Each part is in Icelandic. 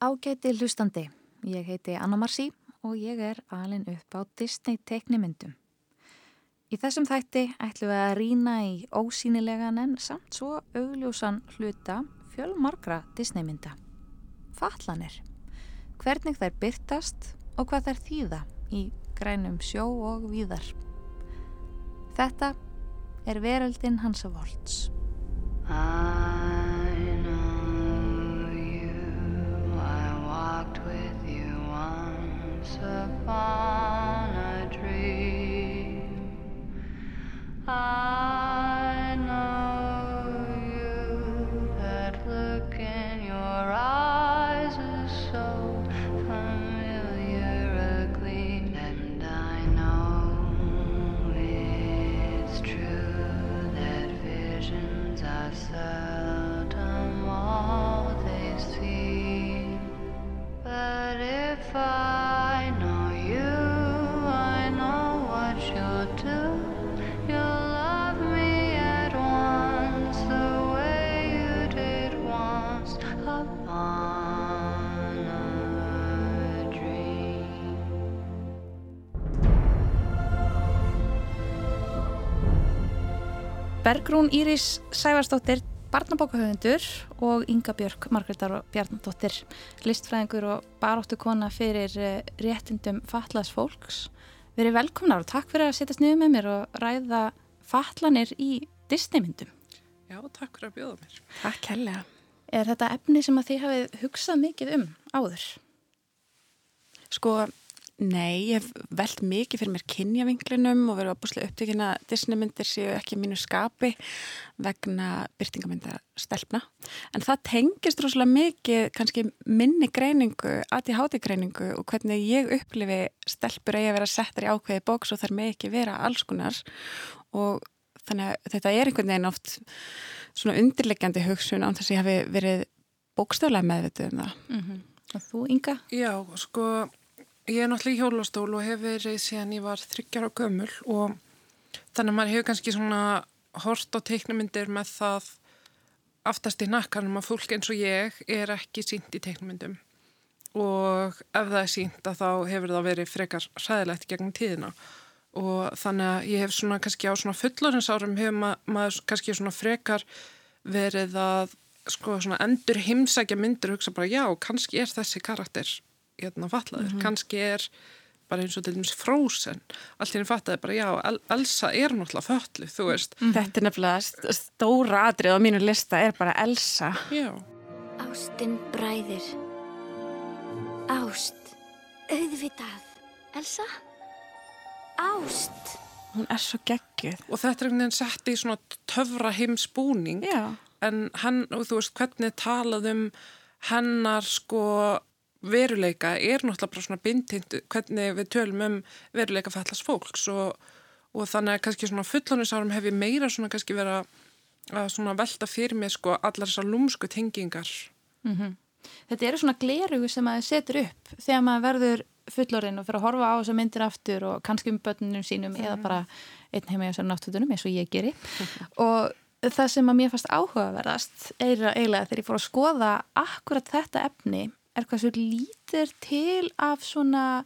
Ágæti hlustandi, ég heiti Anna Marci og ég er alin upp á Disney teiknimyndum. Í þessum þætti ætlum við að rína í ósýnilegan en samt svo augljósan hluta fjölmarkra Disneymynda. Fatlanir. Hvernig þær byrtast og hvað þær þýða í grænum sjó og víðar. Þetta er veröldin Hansa Volts. Upon a dream. I Bergrún Íris Sævarsdóttir, barnabókahöfundur og Inga Björk, Margreðar og Bjarnadóttir, listfræðingur og baróttu kona fyrir eh, réttindum fatlaðs fólks. Erum velkomnar og takk fyrir að setjast niður með mér og ræða fatlanir í Disneymyndum. Já, takk fyrir að bjóða mér. Takk helga. Er þetta efni sem að þið hafið hugsað mikið um áður? Sko, Nei, ég hef veld mikið fyrir mér kynjavinglinum og verið opuslega upptökin að Disneymyndir séu ekki mínu skapi vegna byrtingamynda stelpna. En það tengist rosalega mikið kannski minni greiningu, aðtíháti greiningu og hvernig ég upplifi stelpur eigi að vera settar í ákveði bóks og þar með ekki vera allskunar og þannig að þetta er einhvern veginn oft svona undirlegjandi hugsun án þess að ég hafi verið bókstöðlega meðvitið um það. Mm -hmm. Og þú, Inga? Já, sko Ég er náttúrulega í hjólastól og hef verið síðan ég var þryggjar á gömul og þannig að maður hefur kannski svona hort á teiknumindir með það aftast í nakkanum að fólk eins og ég er ekki sínt í teiknumindum og ef það er sínt að þá hefur það verið frekar ræðilegt gegnum tíðina. Og þannig að ég hef svona kannski á svona fullorinnsárum hefur ma maður kannski svona frekar verið að sko svona endur himsækja myndir og hugsa bara já, kannski er þessi karakter hérna fallaður, mm -hmm. kannski er bara eins og til dæmis frósen allt hérna fattaði bara já, El Elsa er náttúrulega föllu, þú veist. Mm -hmm. Þetta er nefnilega stóra atrið á mínu lista er bara Elsa. Já. Ástinn bræðir. Ást. Auðvitað. Elsa? Ást. Hún er svo geggjuð. Og þetta er einhvern veginn sett í svona töfra heimsbúning. Já. En hann, og þú veist, hvernig talað um hennar sko veruleika er náttúrulega bara svona bindind hvernig við tölum um veruleika fallast fólks og, og þannig að kannski svona fullónisárum hef ég meira svona kannski vera að svona velta fyrir mig sko allar þessar lúmsku tengingar mm -hmm. Þetta eru svona glerugu sem að þið setur upp þegar maður verður fullorinn og fyrir að horfa á þessar myndir aftur og kannski um börnunum sínum mm eða mhm. bara einn heima í þessar náttúrunum eins og ég geri og það sem að mér fannst áhugaverðast er eiginlega þegar ég fór að skoða akkurat þetta efni er hvað svo lítir til af svona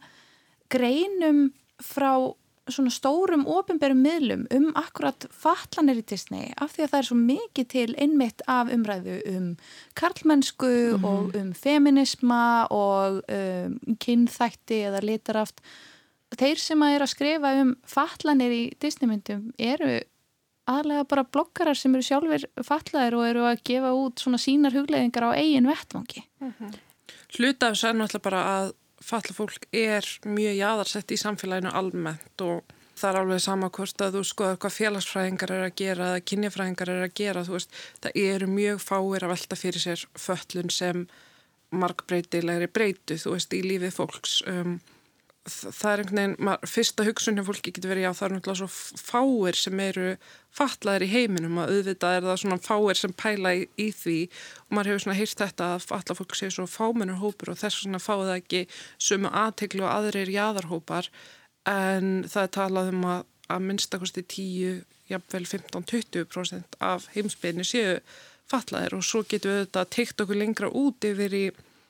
greinum frá svona stórum ofinberum miðlum um akkurat fatlanir í Disney af því að það er svo mikið til einmitt af umræðu um karlmennsku mm -hmm. og um feminisma og um, kynþætti eða litaraft þeir sem að er að skrifa um fatlanir í Disneymyndum eru aðlega bara blokkarar sem eru sjálfur fatlaðir og eru að gefa út svona sínar hugleðingar á eigin vettvangi mm -hmm. Hluta af þessu er náttúrulega bara að falla fólk er mjög jáðarsett í samfélaginu almennt og það er alveg sama hvort að þú skoðar hvað félagsfræðingar er að gera eða kynjafræðingar er að gera, veist, það eru mjög fáir að velta fyrir sér föllun sem markbreytilegri breytu, þú veist, í lífið fólks. Um, það er einhvern veginn, maður, fyrsta hugsun hjá fólki getur verið, já það er náttúrulega svo fáir sem eru fatlaðir í heiminum og auðvitað er það svona fáir sem pæla í, í því og maður hefur svona hýrt þetta að fatla fólk séu svo fámennur hópur og þess svona fáið það ekki sumu aðteglu og aðrir jáðarhópar en það er talað um að, að minnstakosti 10, jafnvel 15-20% af heimsbyrni séu fatlaðir og svo getur við þetta teikt okkur lengra út yfir í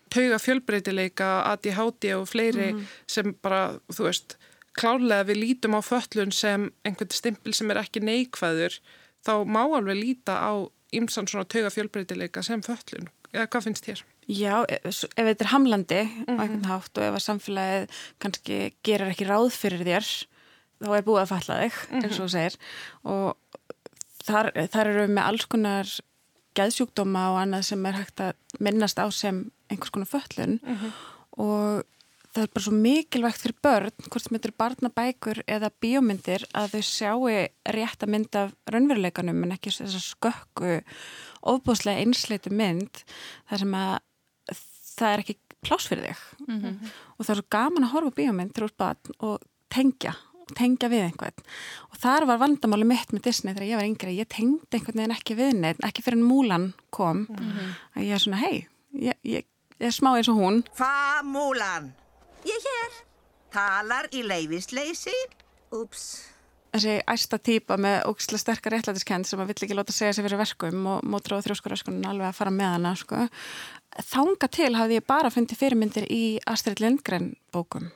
tauga fjölbreytileika, ADHD og fleiri Mhm. sem bara, þú veist, klárlega við lítum á föllun sem einhvern stimpil sem er ekki neikvæður, þá má alveg líta á ymsan svona tauga fjölbreytileika sem föllun. Eða hvað finnst þér? Já, ef, ef þetta er hamlandi á Mhm. einhvern hátt og ef að samfélagið kannski gerir ekki ráð fyrir þér þá er búið að falla þig, eins og þú segir og þar, þar eru við með alls konar geðsjúkdóma og annað sem er hægt að minnast á sem einhvers konar föllun og það er bara svo mikilvægt fyrir börn, hvort sem þetta er barnabækur eða bíómyndir að þau sjáu rétt að mynda raunveruleikanum en ekki þess að skökku ofbúslega einsleitu mynd þar sem að það er ekki pláss fyrir þig. Og það er svo gaman að horfa bíómynd til úr barn og tengja tengja við einhvern. Og þar var vandamáli mitt með Disney þegar ég var yngri ég tengdi einhvern veginn ekki við neitt ekki fyrir en Múlan kom. Að ég er svona hei, ég, ég, ég er smá eins og hún Hvað múlan? Ég hér. Talar í leifisleysi? Úps. þessi æsta típa með ógislega sterkar réttlætiskend sem að vill ekki láta segja sig fyrir verkum og mótra á þrjóskuröskunum alveg að fara með hana sko. þanga til hafði ég bara fundið fyrirmyndir í Astrid Lindgren bókum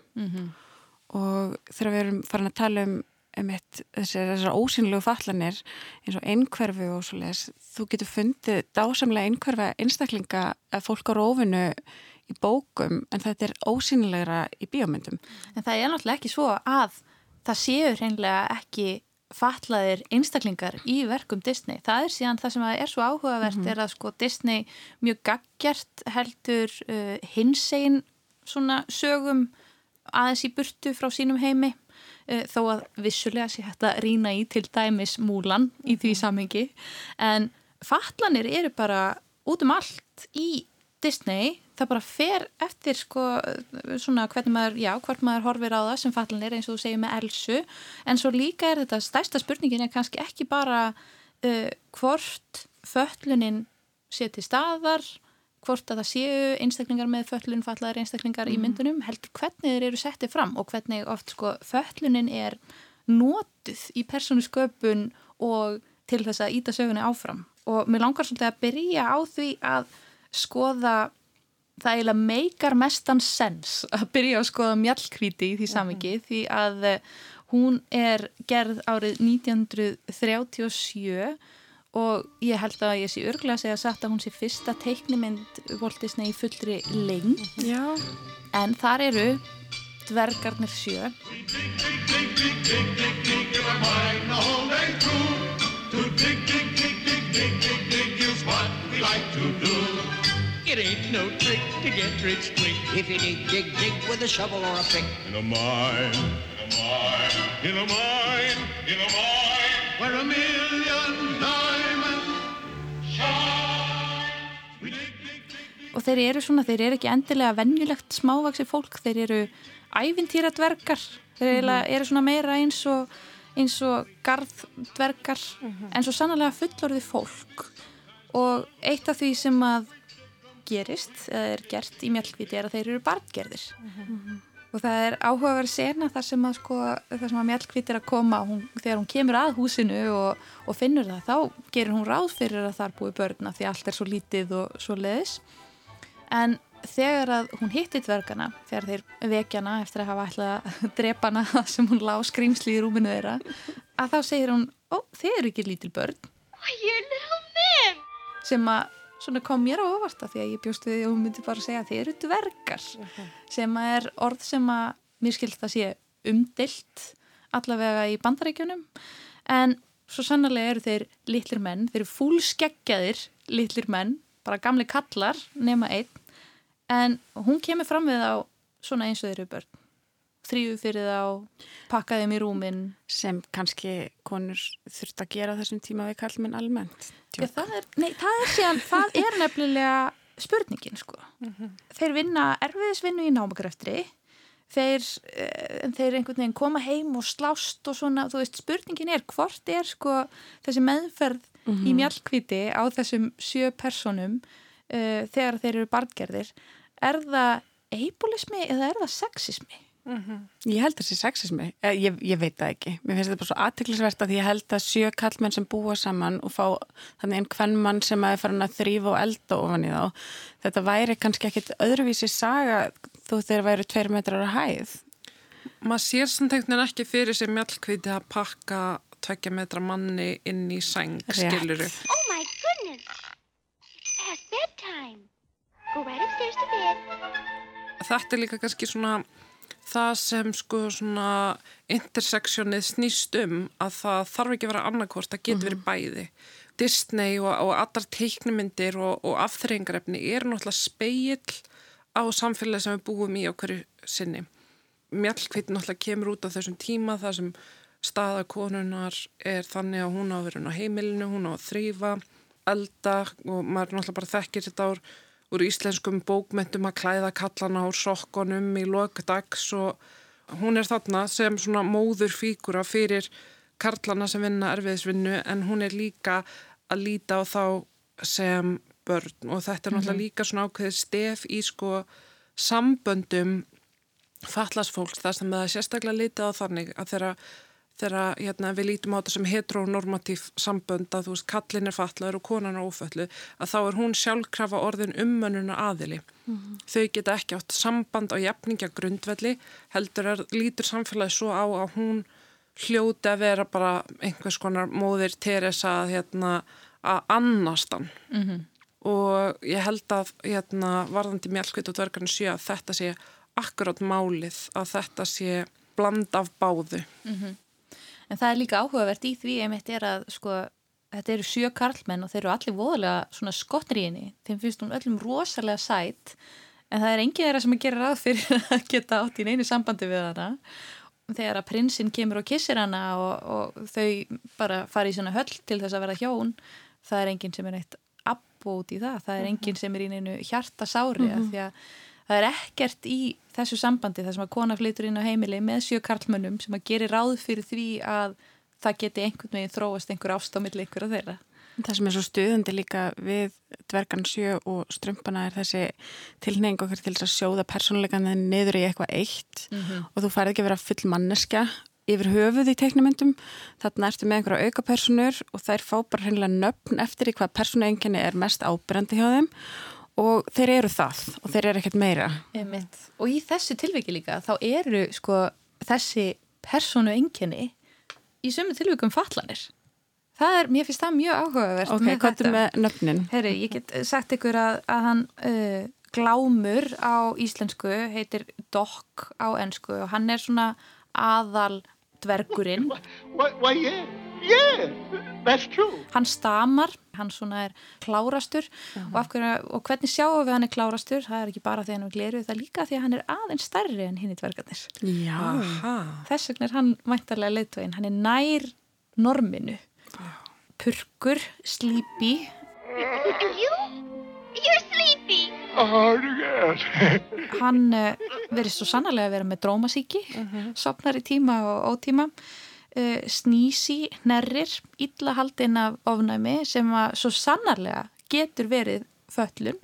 og þegar við erum farin að tala um, eitt, þessar, þessar ósynlegu fallanir eins og einhverfu og svo leiðis, þú getur fundið dásamlega einhverfa einstaklinga að fólk á rófinu í bókum en þetta er ósynlegra í bíómyndum. En það er náttúrulega ekki svo að það séu hreinlega ekki fatlaðir einstaklingar í verkum Disney. Það er síðan það sem er svo áhugavert er að sko Disney mjög gaggjart heldur uh, hinsegin svona sögum aðeins í burtu frá sínum heimi þó að vissulega sé hægt að rýna í til dæmis múlan í því samhengi. En fatlanir eru bara út um allt í Disney, það bara fer eftir sko svona hvernig maður, já, hvort maður horfir á það sem fallanir eins og þú segir með Elsu. En svo líka er þetta stærsta spurningin er kannski ekki bara uh, hvort föllunin sé til staðar hvort að það séu einstaklingar með föllun fallaðar einstaklingar í myndunum heldur hvernig þeir eru settið fram og hvernig oft sko föllunin er notuð í persónu sköpun og til þess að íta sögunni áfram. Og mér langar svolítið að byrja á því að skoða það eiginlega meikar mestan sens að byrja að skoða mjallkvíti í því samingi því að eh, hún er gerð árið 1937 og ég held að ég sé örglega að segja satt að hún sé fyrsta teiknimynd Walt Disney í fullri lengd Já. en þar eru dvergarnir sjö It ain't no trick to get rich quick. If you dig, dig, dig with a shovel or a pick. In a mine, in a mine, in a mine, in a mine, where a million diamonds og þeir eru svona, þeir eru ekki endilega venjulegt smávaksi fólk, þeir eru ævintýra dvergar, þeir eiginlega eru svona meira eins og eins og garðdvergar en svo sannlega fullorði fólk. Og eitt af því sem að gerist, eða er gert í mjallkviti er að þeir eru barngerðir. Og það er áhugaverð sena þar sem að sko, þar sem að mjallkviti er að koma hún, þegar hún kemur að húsinu og, og finnur það, þá gerir hún ráð fyrir að þar búi börna því allt er svo lítið og svo leiðis en þegar að hún hitti dvergana þegar þeir vekjana eftir að hafa ætlað að drepa hana sem hún lá skrýmsli í rúminu þeirra að þá segir hún, ó, þeir eru ekki lítil börn. Sem að svona kom mér á óvart að því að ég bjóst við því að hún myndi bara segja þeir eru dvergar. Sem að er orð sem að mér skilt að sé umdilt allavega í bandarækjunum en svo sannlega eru þeir litlir menn, þeir eru fúlskeggjaðir litlir menn, bara gamli kallar nema einn en hún kemur fram við á svona eins og þeir eru börn. Þrýfu fyrir þá, pakkaði í rúminn. Sem kannski konur þurft að gera þessum tíma við kallmenn almennt. Já, það er, nei, það er síðan, það er nefnilega spurningin, sko. Þeir vinna erfiðisvinnu í námakræftri, þeir, eh, þeir einhvern veginn koma heim og slást og svona, þú veist, spurningin er hvort er, sko, þessi meðferð í mjallkviti á þessum sjö personum uh, þegar þeir eru barngerðir, er það eibulismi eða er það sexismi? Ég held þessi sexismi, Eh, ég, ég veit það ekki. Mér finnst þetta bara svo aðtiklisvert að ég held að sjö kallmenn sem búa saman og fá þannig einn hvern mann sem að er farin að þrýfa og elda ofan í þá. Þetta væri kannski ekkit öðruvísi saga þú þeir væri tveir metrar að hæð. Maður sér samt einhvern veginn ekki fyrir sér mjallkviti að pakka tveggja metra manni inn í Rétt. skiluru. Þetta er líka kannski svona það sem sko svona interseksjónið snýst um að það þarf ekki að vera annarkvort, það getur verið bæði. Disney og, og allar teiknumyndir og, og afþreyingarefni er náttúrulega speill á samfélagi sem við búum í hverju sinni. Mjallkvít náttúrulega kemur út á þessum tíma þar sem staða konunar er þannig að hún á að vera inn á heimilinu, hún á að þrýfa, elda og maður náttúrulega bara þekkir þetta úr, úr íslenskum bókmentum að klæða kallana úr sokkonum í lokdags og hún er þarna sem svona móður fígura fyrir karlana sem vinna erfiðisvinnu en hún er líka að líta á þá sem börn. Og þetta er náttúrulega líka svona ákveðið stef í sko samböndum fatlasfólks þar sem það er sérstaklega litið á þannig að þeirra þegar hérna, við lítum á þetta sem heteronormatív sambönd að þú veist kallin er fatlaður og konan er óföllu að þá er hún sjálfkrafa orðin ummönnuna aðili. Þau geta ekki átt samband á jafningja grundvelli heldur er lítur samfélagi svo á að hún hljóti að vera bara einhvers konar móðir Teresa hérna, að annastan og ég held að hérna, varðandi mjölkvít og dvergarnir sé að þetta sé akkurát málið að þetta sé bland af báðu. En það er líka áhugavert í því einmitt er að sko, þetta eru sjö karlmenn og þeir eru allir voðalega svona skottri í henni. Þeim finnst hún öllum rosalega sætt en það er enginn þeirra sem að gera ráð fyrir að geta átt í neinu sambandi við hana. Þegar að prinsinn kemur og kissir hana og, og þau bara fara í svona höll til þess að vera hjón, það er enginn sem er eitt abbót í það. Það er enginn sem er í neinu hjartasári af því að það er ekkert í þessu sambandi þar sem að kona flytur inn á heimili með sjö karlmönnum sem að geri ráð fyrir því að það geti einhvern veginn þróast einhver ástámiðli ykkur af þeirra. Það sem er svo stuðandi líka við dvergan sjö og strumpana er þessi tilneying okkur til þess að sjóða persónuleikaninn niður í eitthvað eitt. Og þú færð ekki að vera full manneskja yfir höfuð í teiknumyndum þarna ertu með einhverja auka personur og þær fá bara hreinlega nöfn eftir í hvað persónuenginni er mest ábyrjandi hjá þeim og þeir eru það og þeir eru ekkert meira Einmitt. Og í þessu tilviki líka þá eru sko þessi persónu enginni í sömu tilvikum fatlanir. Það er, mér finnst það mjög áhugavert Ok, hvað er þetta. með nöfnin? Herri, ég get sagt ykkur að, að hann uh, glámur á íslensku heitir Dokk á ensku og hann er svona aðal dvergurinn. Why, why, yeah, that's true. Hann stamar, hann svona er klárastur og, af hverju, og hvernig sjáum við hann er klárastur? Það er ekki bara því hann er gleru, það er líka því að hann er aðeins stærri en hinn í dvergarnir. Þess vegna er hann mæntarlega leiðtóin, hann er nær norminu. Purkur, slípi, And you? You're sleepy. Oh, yes. hann uh, verið svo sannarlega að vera með drómasíki, sopnar í tíma og ótíma, uh, snísi, nerrir, illa haldinn af ofnæmi sem að svo sannarlega getur verið föllun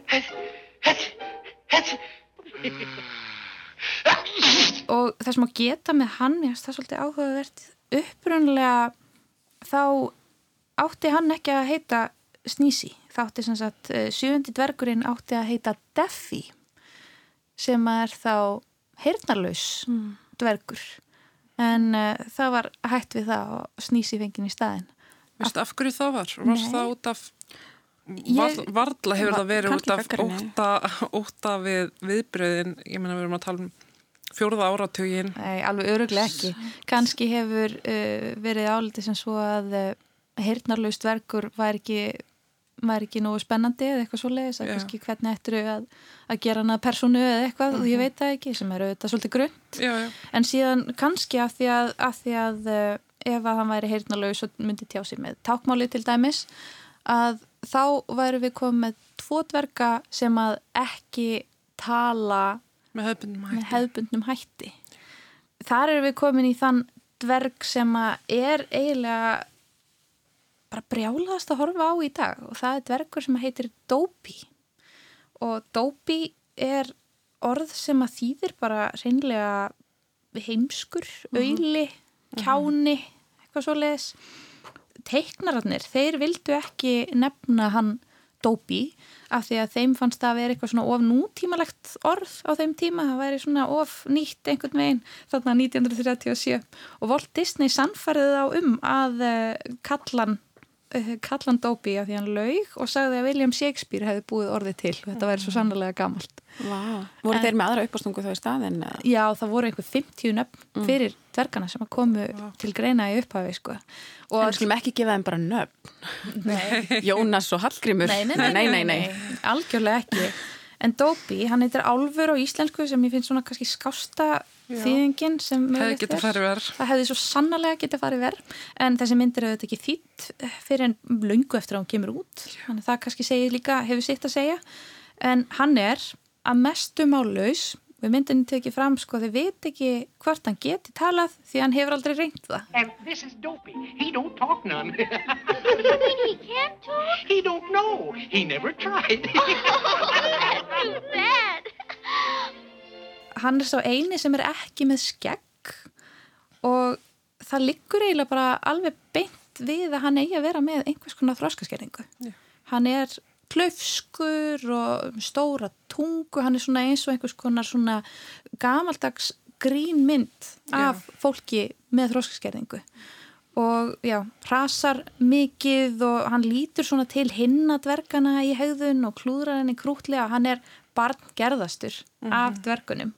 og það sem að geta með hann, ég finnst það svolítið áhugavert, upprunlega þá átti hann ekki að heita Snísi, þá átti sem sagt eh, sjöfundi dvergurinn átti að heita Deffi sem er þá heyrnarlaus dvergur en uh, það var hægt við það og Snísi fengið í staðin Veistu af hverju það var? Var Nei. það út af Varla, varla hefur Va- það verið út kannski af óta, óta við viðbröðin, ég meina við erum að tala um fjórða áratugin Nei, alveg öruglega ekki. Kanski hefur uh, verið álítið sem svo að uh, heyrnarlaust dvergur var ekki, var ekki nógu spennandi eða eitthvað svoleiðis, að kannski hvernig ættir að, að gera hana persónu eða eitthvað og ég veit það ekki, sem er auðvitað svolítið já, En síðan kannski af því að, af því að uh, ef að hann væri heyrnarlaus og myndi tjá sig með tákmáli til dæmis, að þá væri við komið með tvo dverga sem að ekki tala með hefðbundum með hætti. hefðbundnum hætti. Þar erum við komin í þann dverg sem að er eiginlega bara brjálaðast að horfa á í dag og það er dvergur sem heitir Dópi og Dópi er orð sem að þýðir bara reynlega heimskur, auðli, kjáni, eitthvað svo leiðis. Teiknararnir, þeir vildu ekki nefna hann Dóbi af því að þeim fannst það að vera eitthvað svona of nútímalegt orð á þeim tíma, það væri svona of nýtt einhvern veginn þarna 1937 og Walt Disney sannfærið á um að uh, kallan uh, kallan Dóbi af því hann laug og sagði að William Shakespeare hefði búið orðið til þetta væri svo sannlega gamalt Vá. Voru En- þeir með aðra uppástungu þá í staðin? Já, það voru einhver 50 nöfn fyrir dvergana sem að komu til greina í upphafi sko. En og við skulum ekki gefa þeim bara nöfn. nei, Jónas og Hallgrímur. nei, nei, nei, nei, nei, algjörlega ekki en Dóbi, hann heitir Álfur á íslensku sem ég finnst svona kannski skásta þýðingin sem Hefði mögulegt getið farið verð. það hefði svo sannarlega getið farið verð en þessi myndir hefur þetta ekki þýtt fyrir en löngu eftir að hún kemur út. Þannig að það kannski segir líka, hefur sitt að segja. En hann er að mestu málaus við myndinni tekið fram sko þau veit ekki hvort hann geti talað því hann hefur aldrei reynd það And this is Dopey. He don't talk none. You mean he can't talk? he don't know. He never tried. Too bad. hann er sá eini sem er ekki með skegg og það liggur eiginlega bara alveg beint við að hann eigi að vera með einhvers konar þróskaskerningu. Hann er klaufskur og stóra tungu, hann er svona eins og einhvers konar svona gamaldags grínmynd af fólki með þróskaskerningu og já, hrasar mikið og hann lítur svona til hinna dvergana í hegðun og klúðrar henni krútlega, hann er barngerðastur af dvergunum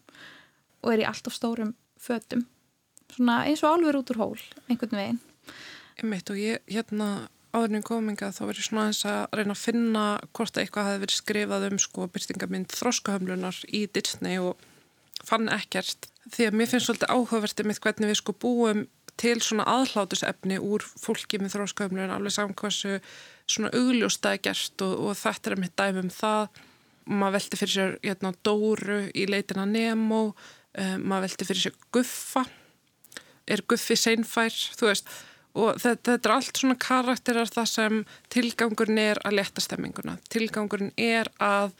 og er í allt of stórum fötum. Svona eins og álfur út úr hól einhvern veginn. Einmitt og ég, hérna, áðurinn kominga þá verið svona eins að reyna að finna hvort að eitthvað hafi verið skrifað um sko byrtingamind þróskahömlunar í Disney og fann ekkert. Því að mér finnst svolítið áhugavertið mitt hvernig við sko búum til svona aðhlátusefni úr fólki með þróskahömlun alveg samkvæmsu svona augljóstaði gert og, og þetta er mitt dæmi um það. Maður velti fyrir sér hérna, Dóru í leitina Nemo um, maður velti fyrir sér Guffa. Er Guffi seinfær, þú veist og þetta, þetta er allt svona karakterar það sem tilgangurinn er að leta stemminguna, tilgangurinn er að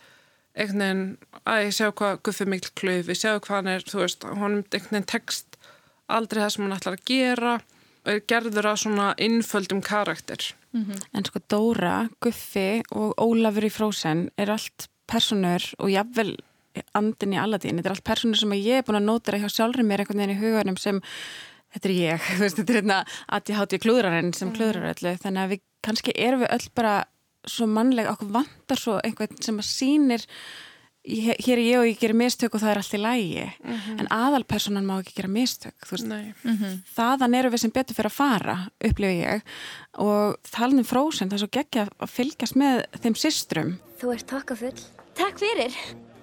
einhvern veginn, að ég sjá hvað Guffi mikil klöf, ég sjá hvað hann er þú veist, honum einhvern veginn tekst aldrei það sem hann ætlar að gera er gerður að svona innföldum karakter En sko Dóra, Guffi og Ólafur í Frozen er allt personur og jafnvel andin í alladín. Þetta er allt personur sem ég er búin að nótera hjá sjálfur mér einhvern veginn í huganum sem þetta er ég, þú veist, þetta er hérna að ég háti klúðrarinn sem klúðrar öllu þannig að við kannski erum við öll bara svo mannlega, okkur vantar svo einhvern sem að sýnir hér er ég og ég gerir mistök og það er allt í lægi en aðalpersonan má ekki gera mistök þú veist, Nei. þaðan eru við sem betur fyrir að fara, upplifu ég og talin um frósin, það er svo geggja að fylgjast með þeim systrum Þú ert þokkafull. Takk fyrir.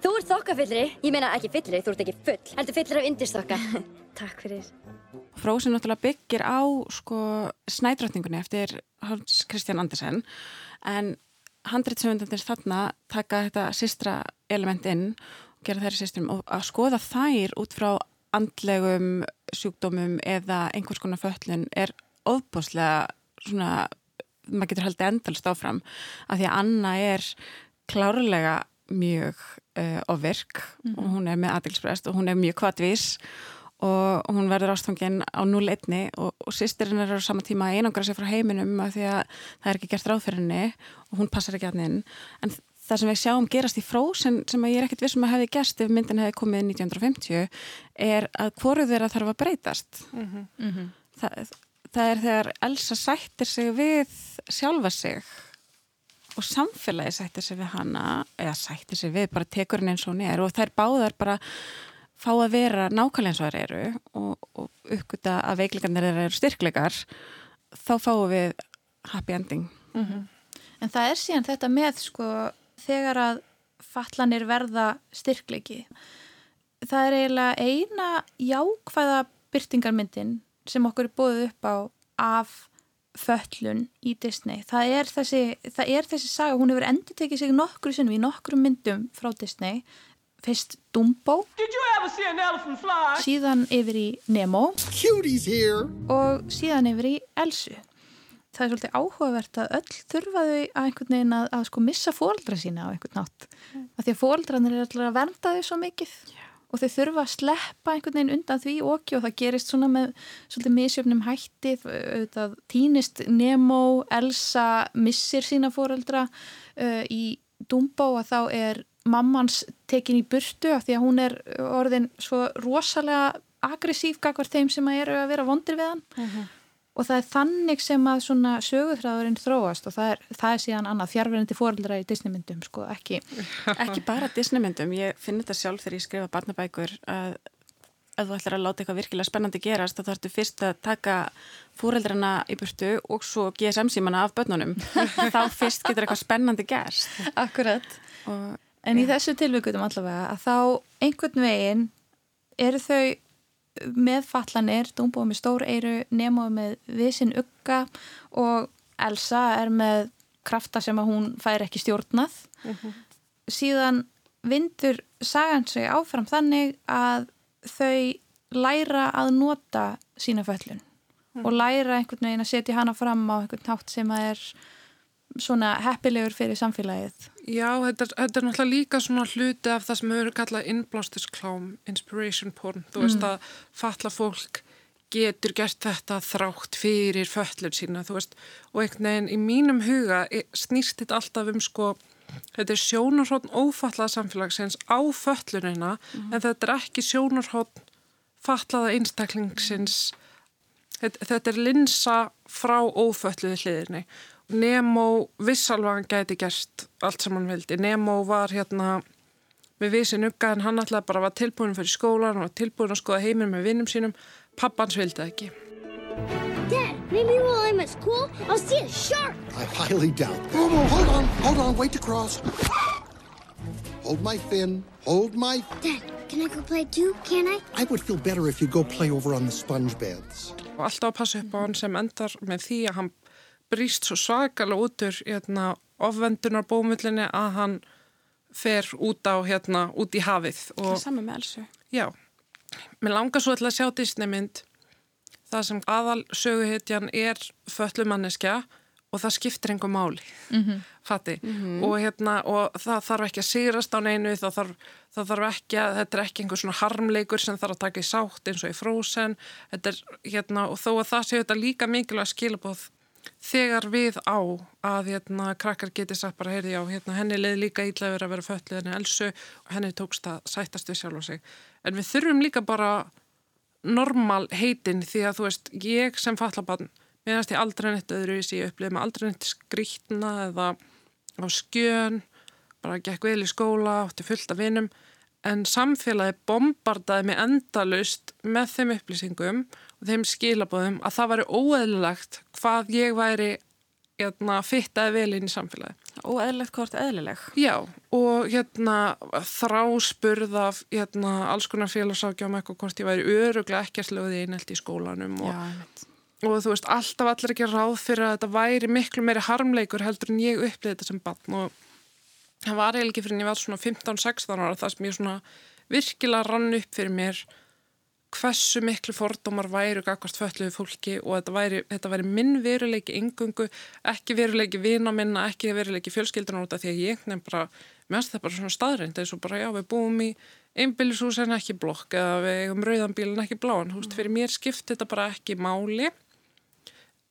Þú ert þokkafullri. Ég meina ekki fyllri, þú ert ekki full. Heldur fyllri af yndisþokka. Takk fyrir. Frozen náttúrulega byggir á sko snædrottningunni eftir Hans Kristján Andersen en handritsöfundandir þarna taka þetta systra element inn og gera þær systrum og að skoða þær út frá andlegum sjúkdómum eða einhvers konar föllun er ofbúslega svona, maður getur haldið endalist áfram að því að Anna er klárlega mjög uh, ofvirk og hún er með aðilsprest og hún er mjög kvatvís og hún verður ástfangin á 0-1 og, og sýstirinn er á sama tíma að einangra sér frá heiminum af því að það er ekki gert ráð fyrir henni og hún passar ekki að henni en það sem við sjáum gerast í Frozen sem að ég er ekkert vissum að hefði gerst ef myndin hefði komið 1950 er að hvoru þeirra þarf að breytast. Það, það er þegar Elsa sættir sig við sjálfa sig og samfélagi sættir sig við hana eða sættir sig við, bara tekur henni eins og hún er. Og þær báðar bara fá að vera nákvæmlega eins og þær eru og, og uppgöta að veikleikarnir þeirra eru styrkleikar þá fáum við happy ending. En það er síðan þetta með sko þegar að fallanir verða styrkleiki. Það er eiginlega eina jákvæða byrtingarmyndin sem okkur er búið upp á af föllun í Disney. Það er þessi, það er þessi saga, hún hefur endur tekið sig nokkru sinnum í nokkru myndum frá Disney. Fyrst Dumbo, síðan yfir í Nemo og síðan yfir í Elsu. Það er svolítið áhugavert að öll þurfa þau að einhvern veginn að, að sko missa fóreldra sína á einhvern nátt. Af því að fóreldrarnir er alltaf að vernda þau svo mikið og þau þurfa að sleppa einhvern veginn undan því okki og það gerist svona með svolítið misjöfnum hætti. Það týnist Nemo Elsa missir sína fóreldra uh, í Dumbo að þá er mammans tekin í burtu af því að hún er orðin svo rosalega aggressív gagvar þeim sem að eru að vera vondir við hann. Uh -huh og það er þannig sem að svona sögurþráðurinn þróast og það er, það er síðan annað fjárverðandi fóröldra í Disneymyndum sko, ekki. Ekki bara Disneymyndum, ég finn þetta sjálf þegar ég skrifa barnabækur að ef þú ætlar að láta eitthvað virkilega spennandi gerast þá þarfstu fyrst að taka fóreldrana í burtu og svo GSM símana af börnunum. Þá fyrst getur eitthvað spennandi gerst. Akkurat. Og, En í ja. þessu tilvíkutum allavega að þá einhvern veginn eru þau með fallanir, Dumbo með stór eiru, Nemo með visin ugga og Elsa er með krafta sem að hún fær ekki stjórnað uh mhm. -huh. síðan vindur sagan sig áfram þannig að þau læra að nota sína föllun uh -huh. og læra einhvern veginn að setja hana fram á einhvern nátt sem að er svona heppilegur fyrir samfélagið? Já, þetta þetta er náttúrulega líka svona hluti af það sem hefur kallað innblástisklám, inspiration porn, þú veist mm. að fatla fólk getur gert þetta þrátt fyrir föllur sína, þú veist, og einhvern veginn í mínum huga snýst þetta alltaf um sko, þetta er sjónarhótt ófatlað samfélagsins á föllunina, mm. en þetta er ekki sjónarhótt fatlaða einstaklingsins, þetta, þetta er linsa frá ófölluði hliðinni Nemo vissalvað hann gæti gert allt sem hann vildi. Nemo var hérna með vissin ugga en hann alltaf bara var tilbúin fyrir skólan og var tilbúin að skoða heiminn með vinnum sínum. Pappans vildi ekki. Dad, maybe while I'm at school I'll see a shark. I highly doubt that. No, hold on, hold on, wait to cross. Hold my fin, hold my... Dad, can I go play too, can I? I would feel better if you go play over on the sponge beds. Og alltaf að passa upp á hann sem endar með því að hann brýst svo svakalega út úr hérna, ofvendunar bómullinni að hann fer út á hérna, út í hafið. Og, saman með Elsu. Já, mér langar svo að sjá Disneymynd það sem aðal söguhetjan er föllumanniska og það skiptir einhver máli mm -hmm. fatti mm -hmm. og, hérna, og það þarf ekki að sigrast á neinu það þarf, það þarf ekki að þetta er ekki einhver svona harmleikur sem þarf að taka í sátt eins og í frósen er, hérna, og þó að það séu þetta líka mikilvæg skilabóð þegar við á að hérna, krakkar geti sagt bara, heyrði já, hérna, henni leði líka ídlaður að vera föllið henni elsu og henni tókst að sættast við sjálf og sig. En við þurfum líka bara normal heitin því að þú veist, ég sem fallabann, meðanst ég aldrei neitt öðru í síðu upplifið með aldrei neitt skrítna eða á skjön, bara gekk vel í skóla, átti fullt af vinum, en samfélagi bombardaði mig endalust með þeim upplýsingum og þeim skilabóðum að það væri óeðlilegt hvað ég væri hérna, fittaði vel inn í samfélagi. Óeðlilegt hvort eðlileg? Já, og hérna, þráspurð af hérna, alls konar félagsákjum eitthvað hvort ég væri öruglega ekkert lögði einelt í skólanum og, Já, og þú veist, alltaf allir ekki ráð fyrir að þetta væri miklu meiri harmleikur heldur en ég upplýði þetta sem barn og það var eiginlega ekki fyrir en ég var svona 15-16 ára það sem ég svona virkilega rann upp fyrir mér hversu miklu fordómar væru gagvart fölluðu fólki og þetta væri, þetta væri minn veruleiki yngungu, ekki veruleiki vina minna, ekki veruleiki fjölskyldunar út af því að ég nefn bara, finnst það bara svona staðrind eins og bara já við búum í einbílishús en ekki blokk eða við eigum rauðanbíl en ekki bláan, mm. fyrir mér skipt þetta bara ekki máli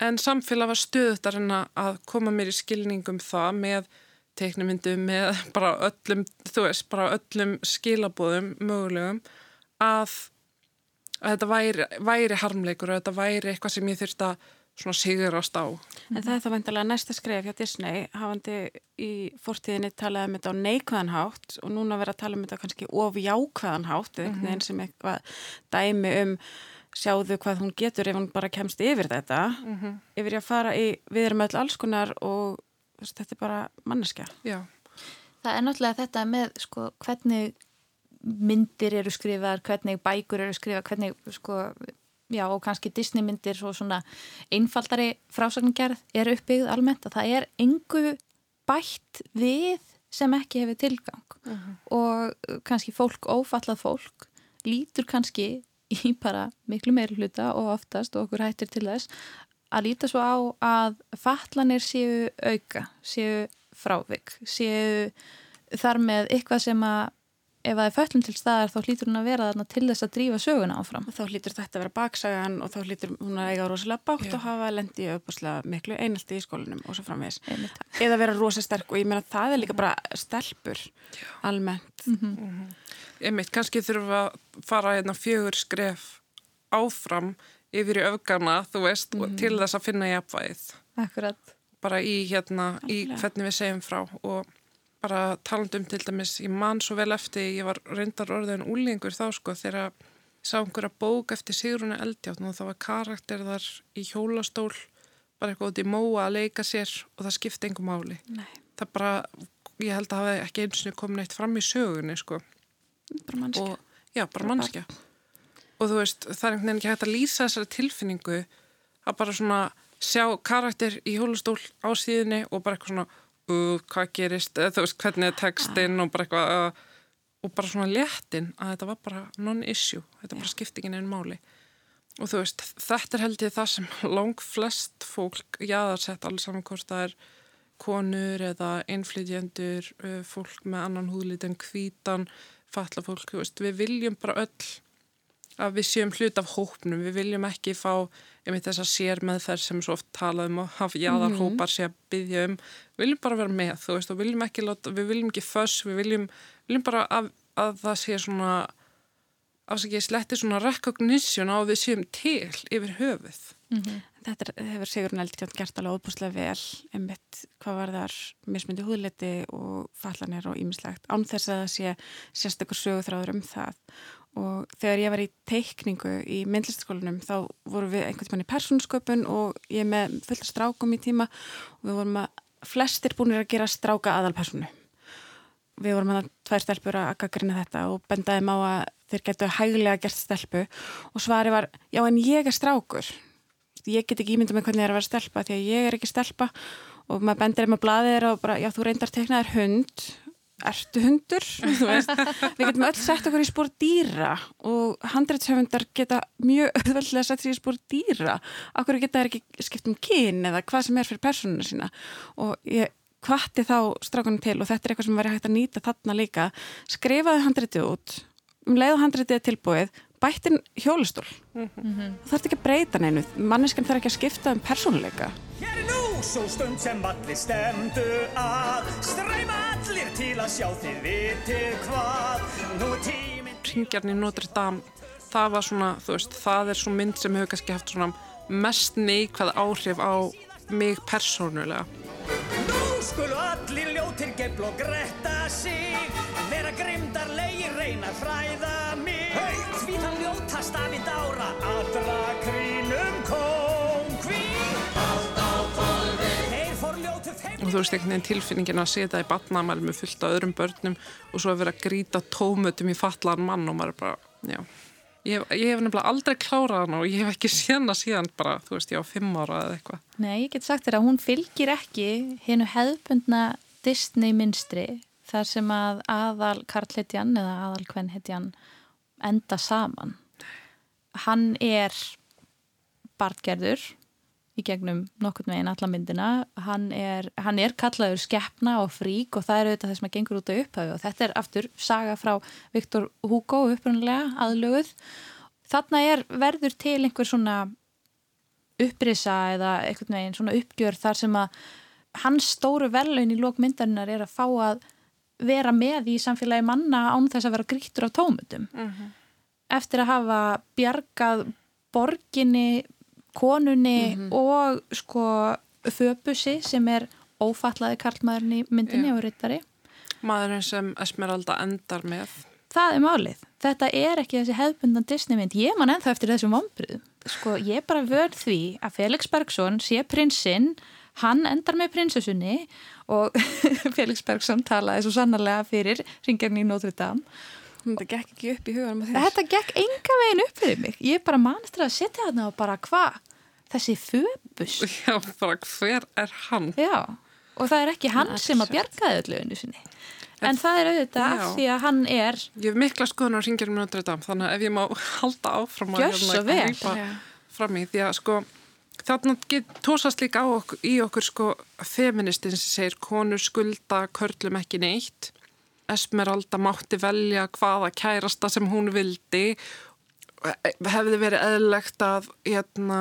en samfélag var stöðut að koma mér í skilningum það með teiknumyndum með bara öllum, þú veist, bara öllum skilabóðum mögulegum að, að þetta væri, væri harmleikur og þetta væri eitthvað sem ég þurft að svona sigurast á. En það er það vantilega næsta skref hjá Disney, hafandi í fórtíðinni talaði um þetta á neikvæðanhátt og núna verið að tala um þetta kannski of jákvæðanhátt, mm -hmm. eins sem eitthvað dæmi um sjáðu hvað hún getur ef hún bara kemst yfir þetta, mm -hmm. yfir að fara í, við erum öll alls konar og þetta er bara manneskja. Já. Það er náttúrulega þetta með sko, hvernig myndir eru skrifar, hvernig bækur eru skrifar, hvernig sko, já og kannski Disney myndir og svona einfaldari frásagningarð er uppbyggð almennt að það er engu bætt við sem ekki hefur tilgang uh mhm. -huh. og kannski fólk, ófallað fólk lítur kannski í bara miklu meiri hluta og oftast og okkur hættir til þess að líta svo á að fatlanir séu auka, séu frávik, séu þar með eitthvað sem að ef það er föllum til staðar þá hlýtur hún að vera þarna til þess að drífa söguna áfram. Þá hlýtur þetta að vera baksagan og þá hlýtur hún að eiga rosalega bátt Já. og hafa lendi uppaslega miklu einaldi í skólinum og svo framvegis. Eða vera rosa sterk og ég meina það er líka bara stelpur almennt. Einmitt, kannski þurfum við að fara hérna fjögur skref áfram yfir í öfgana, þú veist, og til þess að finna jafnvægið. Akkurat. Bara í hérna, í Algjörlega. hvernig við segjum frá og bara talandum til dæmis, ég man svo vel eftir, ég var reyndar orðin úlingur þá sko, þegar ég sá einhverja bók eftir Sigruna Eldjátt og það var karakter þar í hjólastól, bara eitthvað út í móa að leika sér og það skipti engum máli. Nei, Það bara, ég held að það hafi ekki eins og komið neitt fram í sögunni sko. bara mannskja. og, já, bara mannskja og þú veist, það er einhvern veginn ekki hægt að lýsa þessari tilfinningu að bara svona sjá karakter í hjólustól á síðunni og bara eitthvað svona uh, hvað gerist, eða þú veist, hvernig er textin og bara eitthvað uh, og bara svona léttin að þetta var bara non-issue, þetta bara skipti ekki neinn máli. Og þú veist, þetta er held ég það sem lang flest fólk jaðarsett alls saman hvort það er konur eða innflytjendur, uh, fólk með annan húðlit en hvítan, fatla fólk, þú veist, við viljum bara öll að við séum hlut af hópnum, við viljum ekki fá einmitt þessa sér meðferð sem svo oft talað um að hafa jáðar hópar sé að byggja um, við viljum bara vera með, þú veist, og viljum ekki láta, við viljum ekki föss, við viljum, viljum bara að, að það sé svona afsakið sletti svona recognition á að við séum til yfir höfuð. Þetta er, hefur Sigurinn Eldjátt gert alveg óbúslega vel einmitt hvað var þar mismyndi húðliti og fallanir og ímislegt án þess að það sé sérstakur sögutráður um það og þegar ég var í teikningu í myndlistaskólanum þá vorum við einhvern tímann í persónsköpun og ég með fullt strákum í tíma. Og við vorum að flestir búinir að gera stráka aðalpersonu við vorum að tvær stelpur að gaggrina þetta og bendaðum á að þeir getu hæglega gert stelpu. Og svari var, já en ég er strákur. Ég get ekki ímyndað með hvernig það er að vera stelpa því að ég er ekki stelpa. Og maður bendir um að blaðið og bara, já þú reyndar teknaðir hund ertu hundur? Þú veist, við getum öll sett okkur í spór dýra og handreitshöfundar geta mjög öðvöldlega sett sér í spór dýra. Okkur geta þær ekki skipt um kyn eða hvað sem er fyrir personuna sína? Og ég hvatti þá strákunum til og þetta er eitthvað sem væri hægt að nýta þarna líka skrifaði handreitið út um leiðu handreitið er tilbúið bættin hjólustól mm -hmm. það þarf ekki að breyta neinu manneskan þarf ekki að skipta um persónuleika. Hér er nú svo stund sem allir stemdu að Streyma til að sjá þið vitið hvað Nú er tíminn Ringjarn í Notre Dame, það var svona, þú veist, það er svo mynd sem hefur kannski haft svona mest neikvæð áhrif á mig persónulega. Nú skulu allir ljótir geifl og gretta sig þú veist einhvern veginn tilfinningin að setja í batnamæli með fullt af öðrum börnum og svo að vera að grýta tómutum í fatlaðan mann og maður er bara, já. Ég, hef- ég hef nefnilega aldrei klárað hana og ég hef ekki hana síðan bara, þú veist, ég á fimm ára eða eitthvað. Nei, ég get sagt þér að hún fylgir ekki hennu hefðbundna Disney minstri þar sem að aðal Karlhetjan eða aðal Kvenhetjan enda saman. Hann er bartgerður í gegnum nokkurn veginn alla myndina. Hann er, hann er kallaður skeppna og frík og það er auðvitað það sem að gengur út á upphafi og þetta er aftur saga frá Viktor Hugo upprunlega aðlöguð. Þarna er verður til einhver svona upprisa eða einhvern veginn svona uppgjör þar sem að hans stóru verðlaun í lókmyndarinnar er að fá að vera með í samfélagi manna án þess að vera grítur á tómutum eftir að hafa bjargað borginni, konunni og sko föbusi sem er ófallaði karlmaðurinn í myndinni Já. og rittari Maðurinn sem Esmeralda endar með. það er málið. Þetta er ekki þessi hefðbundan Disney mynd. Ég man ennþá eftir þessum vombriðum. Sko, ég bara vörð því að Felix Bergson sé prinsinn, hann endar með prinsessunni og Felix Bergson talaði svo sannarlega fyrir ringjarni í Notre Dame. Þetta gekk ekki upp í huganum Þetta gekk enga veginn upp fyrir mig. Ég bara manst að setja þarna og bara hvað? Þessi föbus. Já, bara hver er hann? Já, og það er ekki hann er sem að bjargaði öllu unni sinni. En það er auðvitað Já. af því að hann er Ég hef mikla skoðun á ringjarnum Notre Dame, þannig að ef ég má halda áfram að vel. grípa fram í, því að sko þarna get, tósast líka á okkur, í okkur sko feministin sem segir konur skulda körlum ekki neitt Esmeralda mátti velja hvaða kærasta sem hún vildi. Hefði verið eðlegt að hérna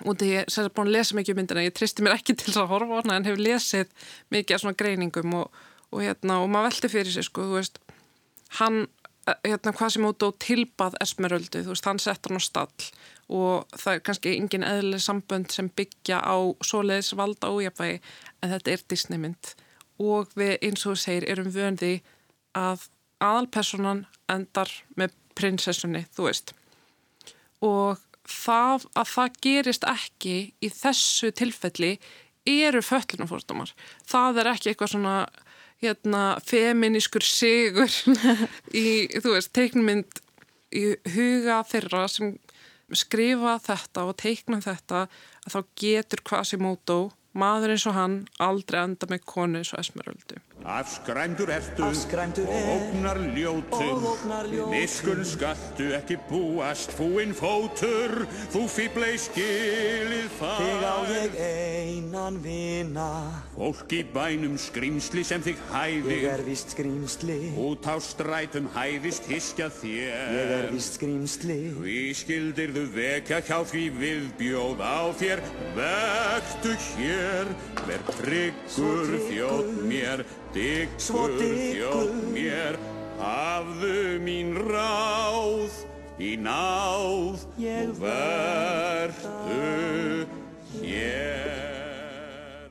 og því ég er búin að lesa mikið um myndina ég tristi mér ekki til þess að horfa á hana en hefur lesið mikið af svona greiningum og, og hérna og maður veldi fyrir sig sko þú veist hann hérna hvað sem út og tilbað Esmeraldu þú veist hann sett hann á stall og það er kannski engin eðlileg sambönd sem byggja á svoleiðis valda ójafægi en þetta er Disney mynd og við eins og segir erum vöndi að aðalpersonan endar með prinsessunni, þú veist. Og það að það gerist ekki í þessu tilfelli eru föllunarfórstumar það er ekki eitthvað svona hérna, feminískur sigur í, þú veist, teiknmynd í huga þeirra sem skrifa þetta og teikna þetta að þá getur Quasimodo maður eins og hann aldrei enda með konu eins og Esmeraldu Afskræmdur ertu Afskræmdur og ógnar ljótum. Miskun skaltu ekki búast fúinn fótur Þú fýblei skilið fæ Þig á ég einan vina. Fólk í bænum skrýmsli sem þig hæfir. Ég er víst skrýmsli Út á strætum hæfist hiskja þér. Ég er víst skrýmsli Því skildir þú vekja hjá því viðbjóð á þér. Vektu hér, ver tryggur mér svo þjótt mér Hafðu mín ráð í náð og verðu hér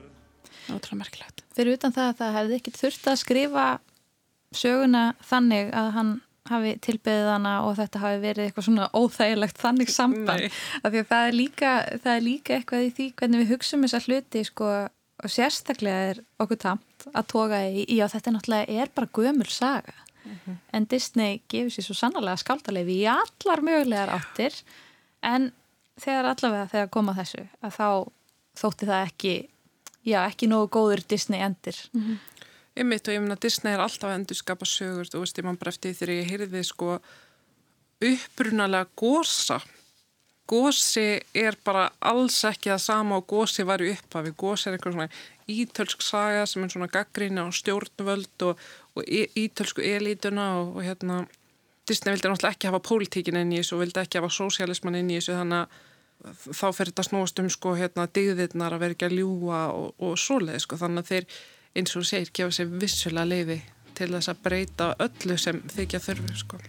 Ótrúlega merkilegt. Fyrir utan það að það hefði ekki þurft að skrifa söguna þannig að hann hafi tilbeðið hana og þetta hafi verið eitthvað svona óþægilegt þannig samband. Af því að það er, líka, það er líka eitthvað í því hvernig við hugsaum þessa hluti sko og sérstaklega er okkur tamt að toga í, já þetta er náttúrulega er bara gömul saga. En Disney gefur sér svo sannarlega skáldarleifi í allar mögulegar áttir. En þegar allavega þegar koma þessu að þá þótti það ekki já, ekki nógu góður Disney endir. Ég mitt og ég minna Disney er alltaf að endur skapa sögur þú veist, ég man bara eftir því þegar ég heyrði sko upprunalega gósa gósi er bara alls ekki það sama og gósi var í upphafi gósi er einhver svona ítölsk saga sem er svona gaggrína á stjórnvöld og, og ítölsku elítuna og, og hérna Disney vildi náttúrulega ekki hafa pólitíkin inn í þessu og vildi ekki hafa sósialisman inn í þessu þannig að þá fer þetta snúast um sko hérna digðirnar að vera ekki að ljúa og, og svoleið sko þannig að þeir eins og segir gefa sér vissulega leiði til þess að breyta öllu sem þykja þurfu sko.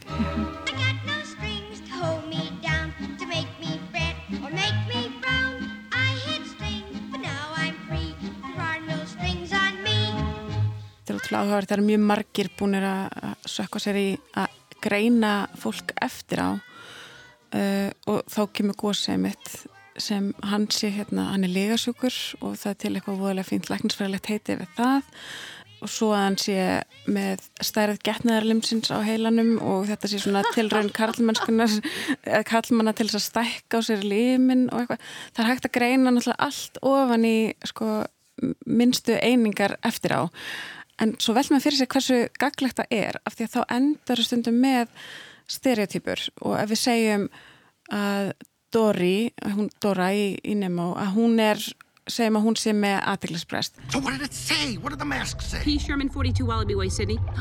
Þetta útrúlega áhugaverð, það eru mjög margir búinir að sökka sér í að greina fólk eftir á. Uh, og þá kemur gósið mitt sem hann sé hérna, hann er legasjúkur og það er til eitthvað voðalega fínt læknisfræðilegt heiti við það. Og svo að hann sé með stærð getnaðarlimsins á heilanum og þetta sé svona tilraun karlmennskunar eða karlmanna til þess að stækka á sér limin og eitthvað. Það er hægt að greina náttúrulega allt ofan í sko minnstu einingar eftir á en svo vel með fyrir sig hversu gaglegt það er af því að þá endar stundum með stereotypur og ef við segjum að Dori, hún, Dora í, í Nemo, að hún er segjum að hún sé með aðteglisbrest So what did it say? What did the mask say? P. Sherman, 42 Wallaby Way, Sydney.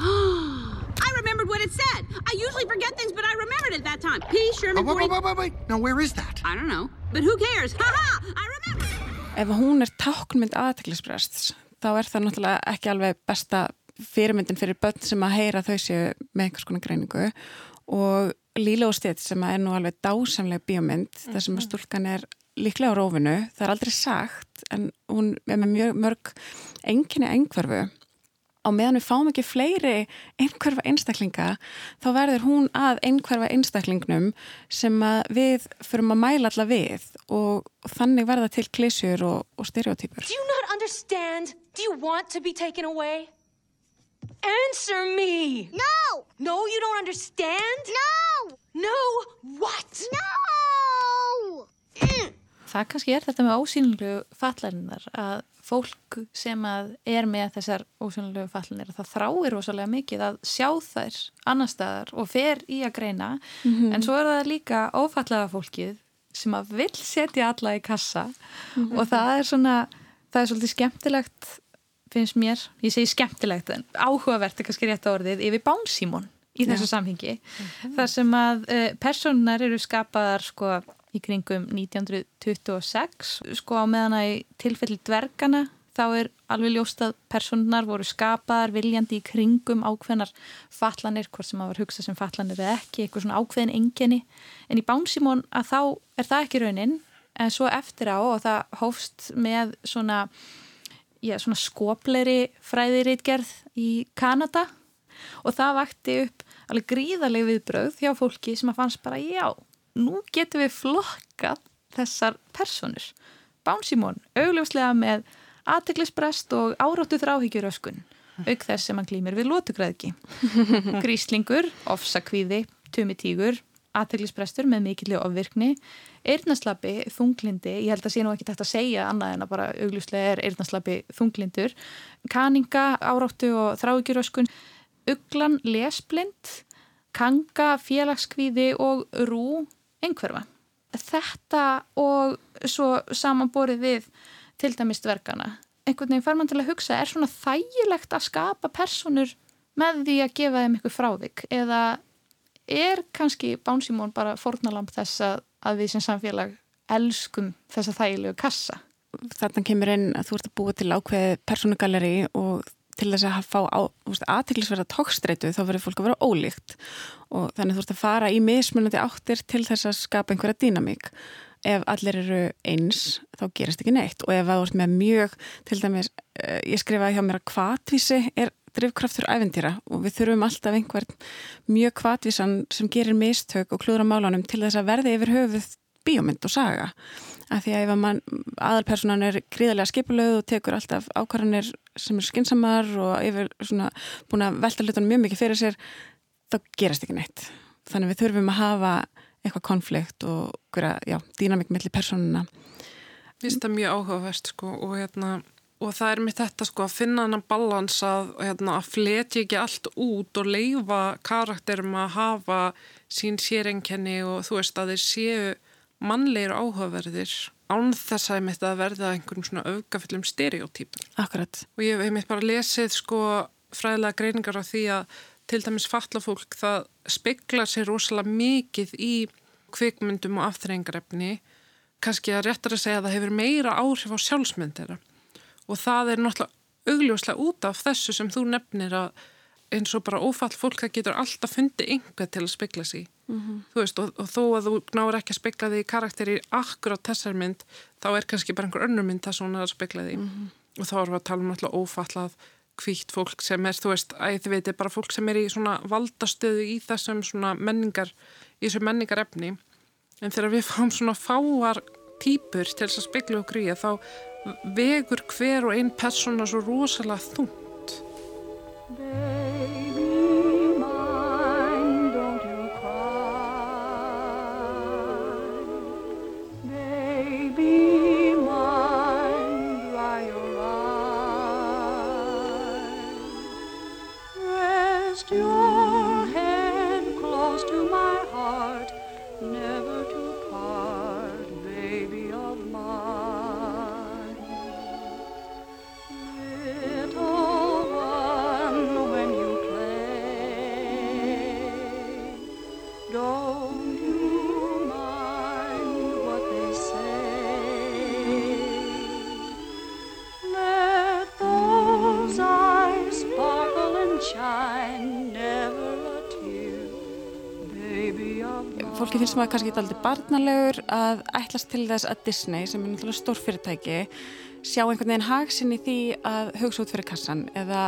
I remembered what it said. I usually forget things, but I remembered it that time. P. Oh, Sherman, wait, 40... wait, wait, wait. Now, where is that? I don't know. But who cares? Ha ha! I remember. ef hún er táknmynd aðteglisbrests þá er það náttúrulega ekki alveg besta fyrirmyndin fyrir börn sem að heyra þau séu með einhvers konar greiningu. Og Líla og Stitt sem er nú alveg dásamlega bíómynd þar sem að stúlkan er líklega á rófinu það er aldrei sagt en hún er með mjög mörg enginni engverfu á meðan við fáum ekki fleiri einhverfa einstaklinga þá verður hún að einhverfa einstaklingnum sem að við förum að mæla alla við og, þannig verða til klísjur og, og stereotypur. Do you not understand? Do you want to be taken away? Answer me! No! No, you don't understand? No! No! What? No! Það kannski er þetta með ósýnilegu fallanir að fólk sem er með þessar ósýnilegu fallanir það þráir rosalega mikið að sjá þær annar staðar og fer í að greina Mhm. en svo er það líka ófallaga fólkið sem að vill setja alla í kassa Mhm. og það er svona það er svolítið skemmtilegt finnst mér, ég segi skemmtilegt en áhugavert er kannski rétt á orðið yfir Bánsímon í þessu Já. samhengi þar sem að uh, personar eru skapaðar sko í kringum 1926 sko á meðan að í tilfelli dvergana þá er alveg ljóst að personar voru skapaðar viljandi í kringum ákveðnar fatlanir, hvort sem að var hugsað sem fatlanir eða ekki, eitthvað svona ákveðin enginni en í Bánsímon að þá er það ekki raunin. En svo eftir á og það hófst með svona, já, svona skopleiri fræðiritgerð í Kanada. Og það vakti upp alveg gríðarleg viðbröð hjá fólki sem að fannst bara já, nú getum við flokkað þessar personur. Bánsímón, augljóslega með aðteglisbrest og áráttu þráhyggjuröskun, auk þess sem hann glýmir við lótugræðki. Gríslingur, ofsakvíði, tumitígur, aðteglisbrestur með mikilli ofvirkni, eirnaslapi, þunglindi, ég held að sé nú ekki tægt að segja annað en að bara augljóslega er eirnaslapi þunglindur, kaninga, áráttu og þráhyggjuröskun, uglan, lesblind, kanga, félagskvíði og rú, einhverfa. Þetta og svo samanborið við til dæmis dvergana. Einhvern veginn fær mann til að hugsa, er svona þægilegt að skapa personur með því að gefa þeim eitthvað frávik eða er kannski Bánsímón bara fórnalamb þess að, við sem samfélag elskum þessa þægilegu kassa? Þarna kemur inn að þú ert að búa til ákveði personugalleri og til þess að fá aðtiklisverða tókstreitu þá verður fólk að vera ólíkt og þannig þú ert að fara í mismunandi áttir til þess að skapa einhverja dýnamík. Ef allir eru eins þá gerist ekki neitt. Og ef þú ert með mjög til dæmis, eh, ég skrifaði hjá mér að kvatvísi er drifkraftur æfintýra og við þurfum alltaf einhvern mjög kvatvísan sem gerir mistök og klúður á málanum til þess að verði yfir höfuð bíómynd og saga. Af því að ef aðalpersonan er gríðarlega skipulöð og tekur alltaf ákvarðanir sem er skinsamar og yfir svona búin að velta hlutunum mjög mikið fyrir sér þá gerast ekki neitt þannig við þurfum að hafa eitthvað konflikt og dýnamík millir personuna Mér finnst það mjög áhugavert sko og hérna og það er mitt þetta sko að finna hann að balans að, hérna, að fletja ekki allt út og leifa karakterum að hafa sín sérenkenni og þú veist að þeir séu mannlegir áhugaverðir án þess að mitt að verða einhverjum svona aukafullum stereotypum. Akkurat. Og ég hef mitt bara lesið sko fræðilega greiningar á því að til dæmis fallafólk það speklar sér rosalega mikið í kvikmyndum og afþreyingarefni kannski að réttar að segja að það hefur meira áhrif á sjálfsmynd þeirra og það er náttúrulega augljóslega út af þessu sem þú nefnir að eins og bara ófall fólk það getur alltaf fundið einhver til að spekla sig mm -hmm. þú veist og, og þó að þú náður ekki að spekla því karakteri akkur á þessar mynd þá er kannski bara einhver önnur mynd það svona að spekla því mm -hmm. og þá erum við að tala um náttúrulega ófallað hvítt fólk sem er, þú veist, að þið veitir bara fólk sem er í svona valdastöðu í þessum svona menningar, í þessum menningarefni. En þegar við fáum svona fáar týpur til þess að spekla og gríja þá vegur hver og einn persóna svo rosalega þungt Fólki finnst maður kannski eitthvað aldrei barnalegur að ætlast til þess að Disney sem er náttúrulega stór fyrirtæki sjá einhvern veginn hagsinni því að hugsa út fyrir kassan eða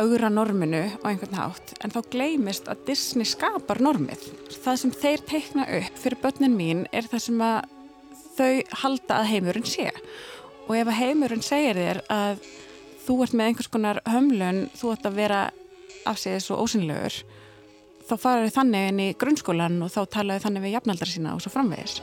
augra norminu á einhvern hátt en þá gleymist að Disney skapar normið. Það sem þeir teikna upp fyrir börnin mín er það sem að þau halda að heimurinn sé og ef að heimurinn segir þér að þú ert með einhvers konar hömlun, þú ert að vera afsegðis og ósynlegur þá faraðu þannig inn í grunnskólan og þá talaðu þannig við jafnaldar sína og svo framvegis.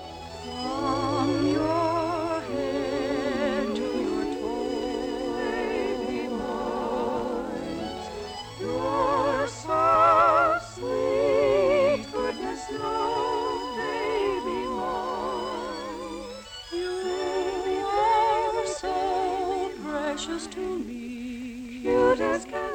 From